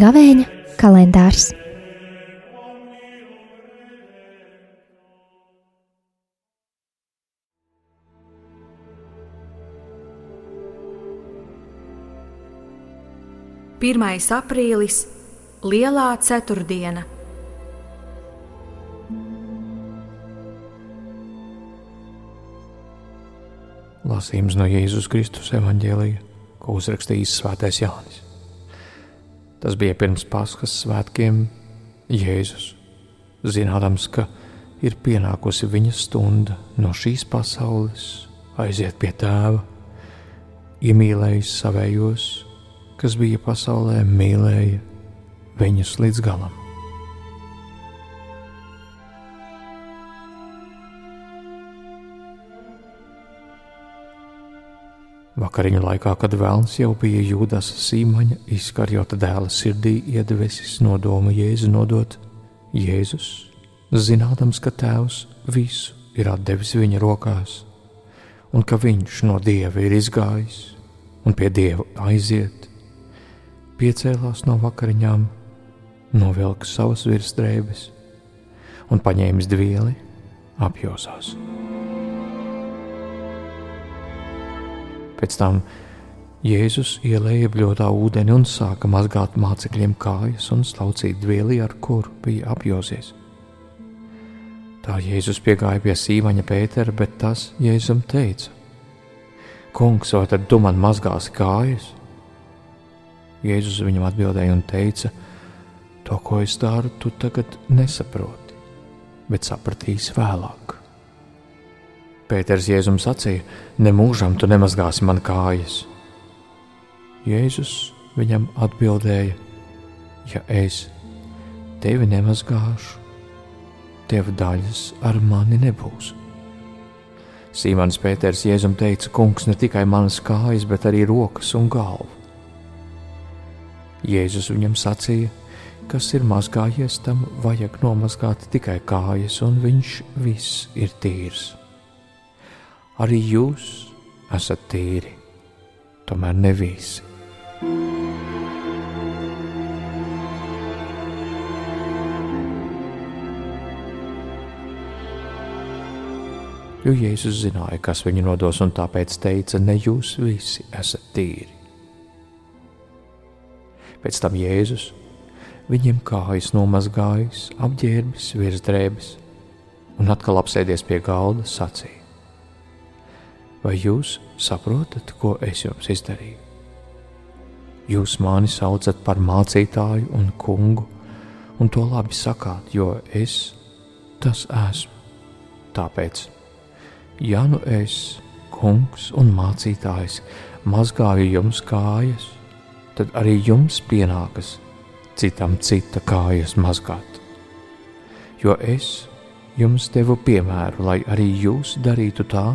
Gavēņa kalendārs. Pirmais aprīlis - Lielā ceturtdiena. Lasījums no Jēzus Kristus evanģēlija, ko uzrakstījis Svētais Jānis. Tas bija pirms Paskas svētkiem. Jēzus, zinādams, ka ir pienākusi viņa stunda no šīs pasaules, aiziet pie tēva, iemīlējis savējos, kas bija pasaulē, mīlēja viņus līdz galam. Vakariņu laikā, kad vēlns jau bija jūdas sīmaņa, izkarjota dēla sirdī iedevis nodomu Jēzu nodot, Jēzus, zinādams, ka Tēvs visu ir devis viņa rokās, un ka viņš no Dieva ir izgājis un pie Dieva aiziet, piecēlās no vakariņām, novilka savas virsdrēbes un paņēmis dvieli, apjosās. Pēc tam Jēzus ielēja bļodā ūdeni un sāka mazgāt mācekļiem kājas un slaucīt dvieli, ar kuru bija apjosies. Tā Jēzus piegāja pie sīvaņa Pētera, bet tas Jēzum teica: Kungs, vai tad tu man mazgāsi kājas? Jēzus viņam atbildēja un teica: To, ko es daru, tu tagad nesaproti, bet sapratīsi vēlāk. Pēters Jēzum sacīja: Nemūžam tu nemazgāsi man kājas. Jēzus viņam atbildēja: Ja es tevi nemazgāšu, tev daļas ar mani nebūs. Sīmans Pēters Jēzum teica: Kungs, ne tikai manas kājas, bet arī rokas un galvu. Jēzus viņam sacīja: Kas ir mazgājies, tam vajag nomazgāt tikai kājas, un viņš viss ir tīrs arī jūs esat tīri, tomēr ne visi. Jo Jēzus zināja, kas viņu nodos, un tāpēc teica, ne jūs visi esat tīri. Pēc tam Jēzus viņiem kājas nomazgājis, apģērbis virsdrēbes un atkal apsēdies pie galda sacīja vai jūs saprotat, ko es jums izdarīju? Jūs mani saucat par mācītāju un kungu, un to labi sakāt, jo es tas esmu. Tāpēc, ja nu es, kungs un mācītājs, mazgāju jums kājas, tad arī jums pienākas citam cita kājas mazgāt. Jo es jums devu piemēru, lai arī jūs darītu tā,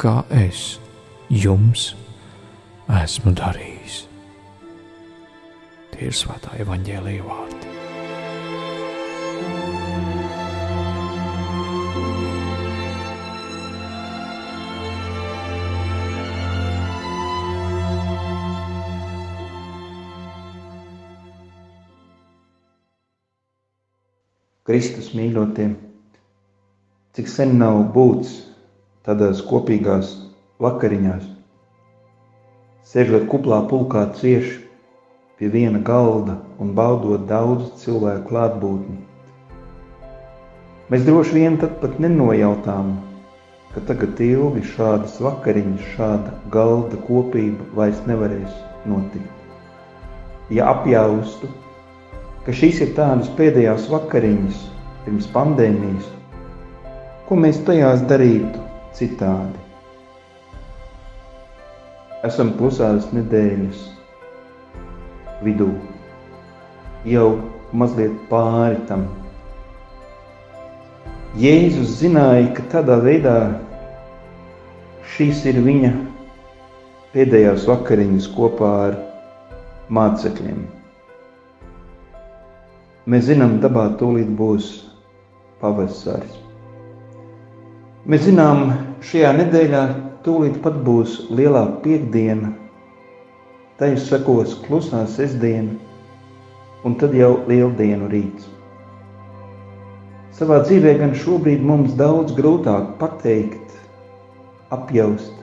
kā es jums esmu darījis. Tie ir svētā evaņģēlīja vārdi. Kristus mīļotiem, cik sen nav būts tādās kopīgās vakariņās, sēžot kuplā pulkā cieši pie viena galda un baudot daudzu cilvēku klātbūtni. Mēs droši vien tad pat nenojautām, ka tagad ilgi šādas vakariņas, šāda galda kopība vairs nevarēs notikt. Ja apjaustu, ka šīs ir tādas pēdējās vakariņas pirms pandēmijas, ko mēs tajās darītu, citādi. Esam klusās nedēļas vidū, jau mazliet pāri tam. Jēzus zināja, ka tādā veidā šīs ir viņa pēdējās vakariņas kopā ar mācekļiem. Mēs zinām, dabā tūlīt būs pavasaris. Mēs zinām, šajā nedēļā tūlīt pat būs lielā piekdiena, tai sekos klusā sestdiena, un tad jau lieldienu rīts. Savā dzīvē gan šobrīd mums daudz grūtāk pateikt, apjaust,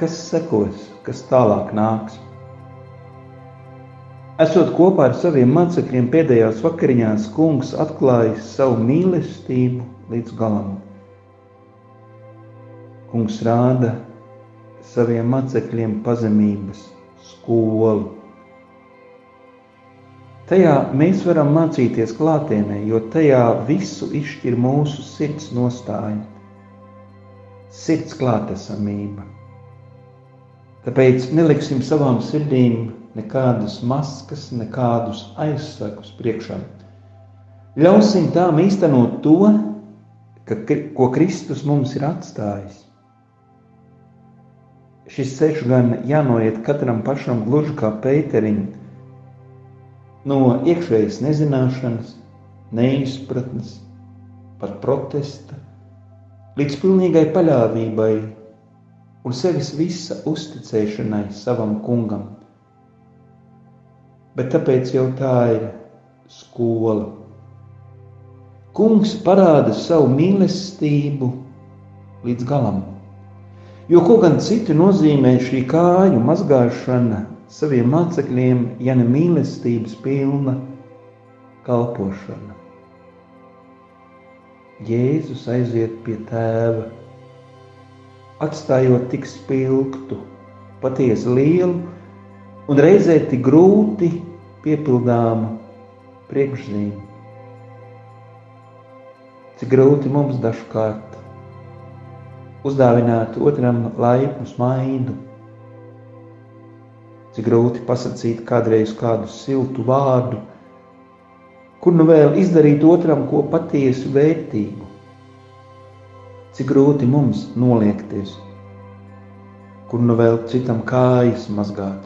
kas sekos, kas tālāk nāks. Esot kopā ar saviem mācekļiem pēdējās vakariņās, kungs atklājis savu mīlestību līdz galam. Kungs rāda saviem mācekļiem pazemības skolu. Tajā mēs varam mācīties klātienē, jo tajā visu izšķir mūsu sirds nostāja, sirds klātesamība. Tāpēc neliksim savām sirdīm nekādas maskas, nekādus aizsakus priekšā. Ļausim tām īstenot to, ka, ko Kristus mums ir atstājis. Šis ceļš gan jānoiet katram pašam gluži kā Pēteriņam, no iekšējas nezināšanas, neizpratnes, pat protesta, līdz pilnīgai paļāvībai un sevis visa uzticēšanai savam kungam bet tāpēc jau tā ir skola. Kungs parāda savu mīlestību līdz galam. Jo ko gan citu nozīmē šī kāju mazgāšana saviem mācekļiem, ja ne mīlestības pilna kalpošana? Jēzus aiziet pie tēva, atstājot tik spilgtu, patiesi lielu un reizē tik grūti piepildāmu priekšzīmi. Cik grūti mums dažkārt uzdāvināt otram laipnu smaidu, cik grūti pasakīt kādreiz kādu siltu vārdu, kur nu vēl izdarīt otram ko patiesu vērtīgu. Cik grūti mums noliekties, kur nu vēl citam kājas mazgāt.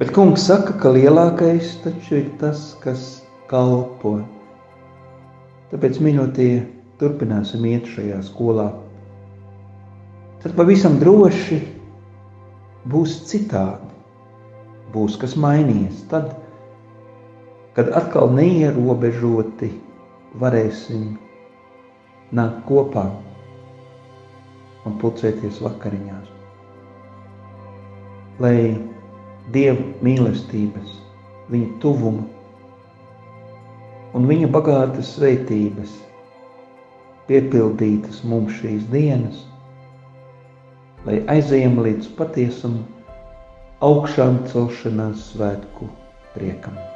Bet kungs saka, ka lielākais taču ir tas, kas kalpo. Tāpēc, mīļotie, turpināsim iet šajā skolā. Tad pavisam droši būs citādi. Būs kas mainījies. Tad, kad atkal neierobežoti varēsim nākt kopā un pulcēties vakariņās. Lai Dieva mīlestības, viņa tuvuma un viņa bagātas svētības piepildītas mums šīs dienas, lai aizejam līdz patiesam augšām celšanās svētku priekam.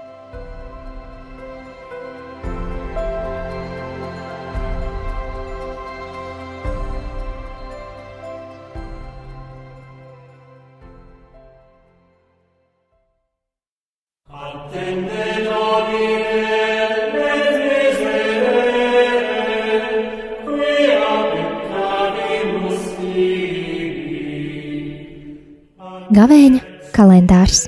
Gavēņa kalendārs